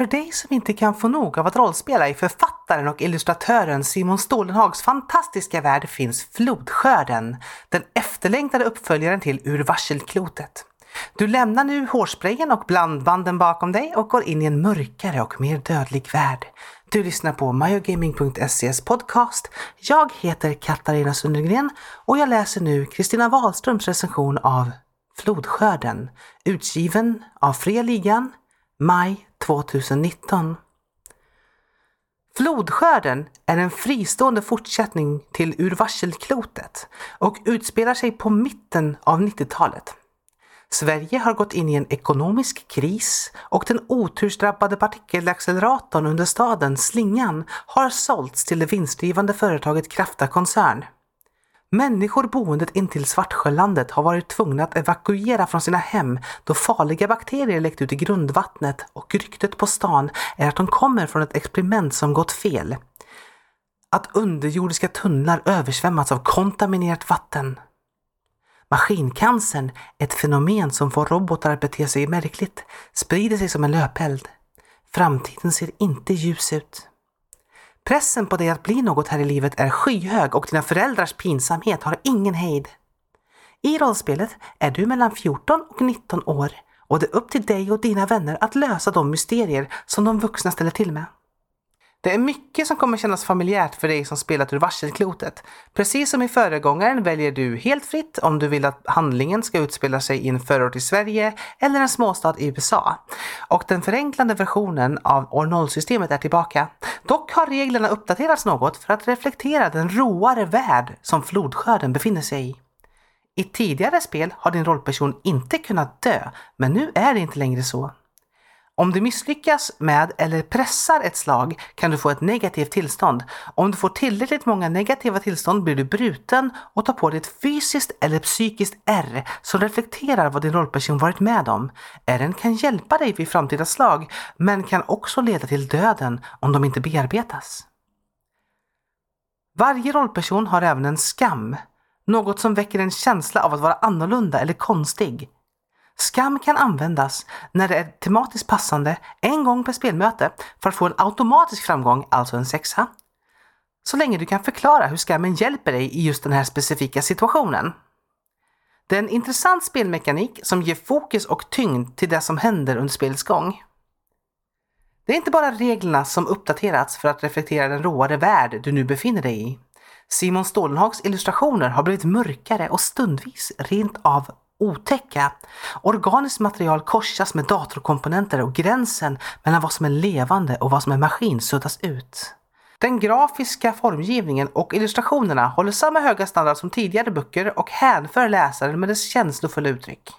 För dig som inte kan få nog av att rollspela i författaren och illustratören Simon Stålenhags fantastiska värld finns Flodskörden, den efterlängtade uppföljaren till Ur varselklotet. Du lämnar nu hårsprayen och blandbanden bakom dig och går in i en mörkare och mer dödlig värld. Du lyssnar på myogaming.ses podcast. Jag heter Katarina Sundergren och jag läser nu Kristina Wahlströms recension av Flodskörden, utgiven av Fria Ligan, maj 2019. Flodskörden är en fristående fortsättning till Ur varselklotet och utspelar sig på mitten av 90-talet. Sverige har gått in i en ekonomisk kris och den otursdrabbade partikelacceleratorn under staden Slingan har sålts till det vinstdrivande företaget Krafta koncern. Människor boendet intill Svartsjölandet har varit tvungna att evakuera från sina hem då farliga bakterier läckt ut i grundvattnet och ryktet på stan är att de kommer från ett experiment som gått fel. Att underjordiska tunnlar översvämmats av kontaminerat vatten. Maskincancern, ett fenomen som får robotar att bete sig märkligt, sprider sig som en löpeld. Framtiden ser inte ljus ut. Pressen på dig att bli något här i livet är skyhög och dina föräldrars pinsamhet har ingen hejd. I rollspelet är du mellan 14 och 19 år och det är upp till dig och dina vänner att lösa de mysterier som de vuxna ställer till med. Det är mycket som kommer kännas familjärt för dig som spelat ur varselklotet. Precis som i föregångaren väljer du helt fritt om du vill att handlingen ska utspela sig i en förort i Sverige eller en småstad i USA. Och den förenklade versionen av år 0-systemet är tillbaka. Dock har reglerna uppdaterats något för att reflektera den roare värld som flodskörden befinner sig i. I tidigare spel har din rollperson inte kunnat dö, men nu är det inte längre så. Om du misslyckas med eller pressar ett slag kan du få ett negativt tillstånd. Om du får tillräckligt många negativa tillstånd blir du bruten och tar på dig ett fysiskt eller psykiskt R som reflekterar vad din rollperson varit med om. R'n kan hjälpa dig vid framtida slag men kan också leda till döden om de inte bearbetas. Varje rollperson har även en skam, något som väcker en känsla av att vara annorlunda eller konstig. Skam kan användas när det är tematiskt passande en gång per spelmöte för att få en automatisk framgång, alltså en sexa. Så länge du kan förklara hur skammen hjälper dig i just den här specifika situationen. Det är en intressant spelmekanik som ger fokus och tyngd till det som händer under spelets gång. Det är inte bara reglerna som uppdaterats för att reflektera den råare värld du nu befinner dig i. Simon Stålenhags illustrationer har blivit mörkare och stundvis rent av otäcka. Organiskt material korsas med datorkomponenter och gränsen mellan vad som är levande och vad som är maskin suddas ut. Den grafiska formgivningen och illustrationerna håller samma höga standard som tidigare böcker och hänför läsaren med dess känslofulla uttryck.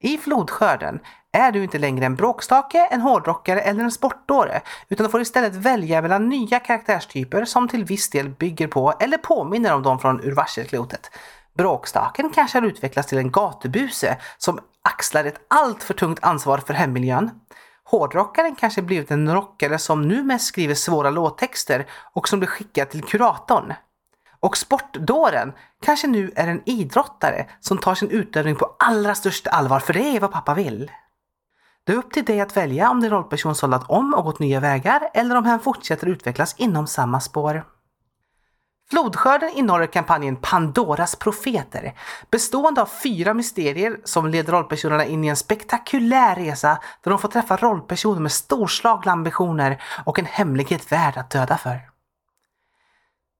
I Flodskörden är du inte längre en bråkstake, en hårdrockare eller en sportdåre, utan du får istället välja mellan nya karaktärstyper som till viss del bygger på eller påminner om de från Ur varselklotet. Bråkstaken kanske har utvecklats till en gatubuse som axlar ett allt för tungt ansvar för hemmiljön. Hårdrockaren kanske blivit en rockare som nu mest skriver svåra låttexter och som blir skickad till kuratorn. Och sportdåren kanske nu är en idrottare som tar sin utövning på allra största allvar, för det är vad pappa vill. Det är upp till dig att välja om din rollperson sållat om och gått nya vägar eller om han fortsätter utvecklas inom samma spår. Flodskörden innehåller kampanjen Pandoras profeter, bestående av fyra mysterier som leder rollpersonerna in i en spektakulär resa där de får träffa rollpersoner med storslagna ambitioner och en hemlighet värd att döda för.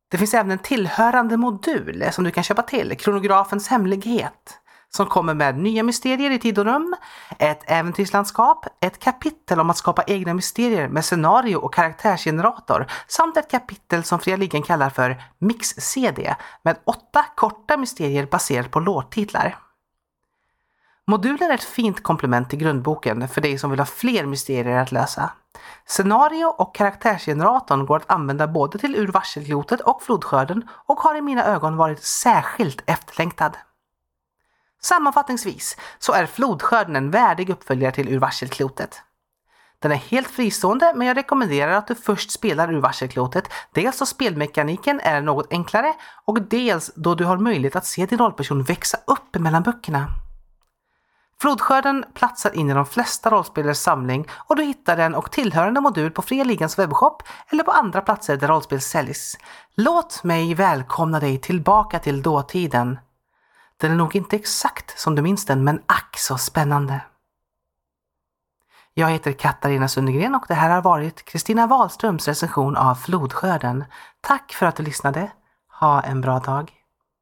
Det finns även en tillhörande modul som du kan köpa till, Kronografens hemlighet som kommer med nya mysterier i tid och rum, ett äventyrslandskap, ett kapitel om att skapa egna mysterier med scenario och karaktärsgenerator samt ett kapitel som Fredligen kallar för Mix-CD med åtta korta mysterier baserat på låttitlar. Modulen är ett fint komplement till grundboken för dig som vill ha fler mysterier att lösa. Scenario och karaktärsgeneratorn går att använda både till Ur varselklotet och Flodskörden och har i mina ögon varit särskilt efterlängtad. Sammanfattningsvis så är Flodskörden en värdig uppföljare till Ur varselklotet. Den är helt fristående men jag rekommenderar att du först spelar Ur varselklotet, dels då spelmekaniken är något enklare och dels då du har möjlighet att se din rollperson växa upp mellan böckerna. Flodskörden platsar in i de flesta rollspelares samling och du hittar den och tillhörande modul på Fria Ligans webbshop eller på andra platser där rollspel säljs. Låt mig välkomna dig tillbaka till dåtiden. Den är nog inte exakt som du minns den, men ack så spännande. Jag heter Katarina Sundegren och det här har varit Kristina Wahlströms recension av Flodskörden. Tack för att du lyssnade. Ha en bra dag.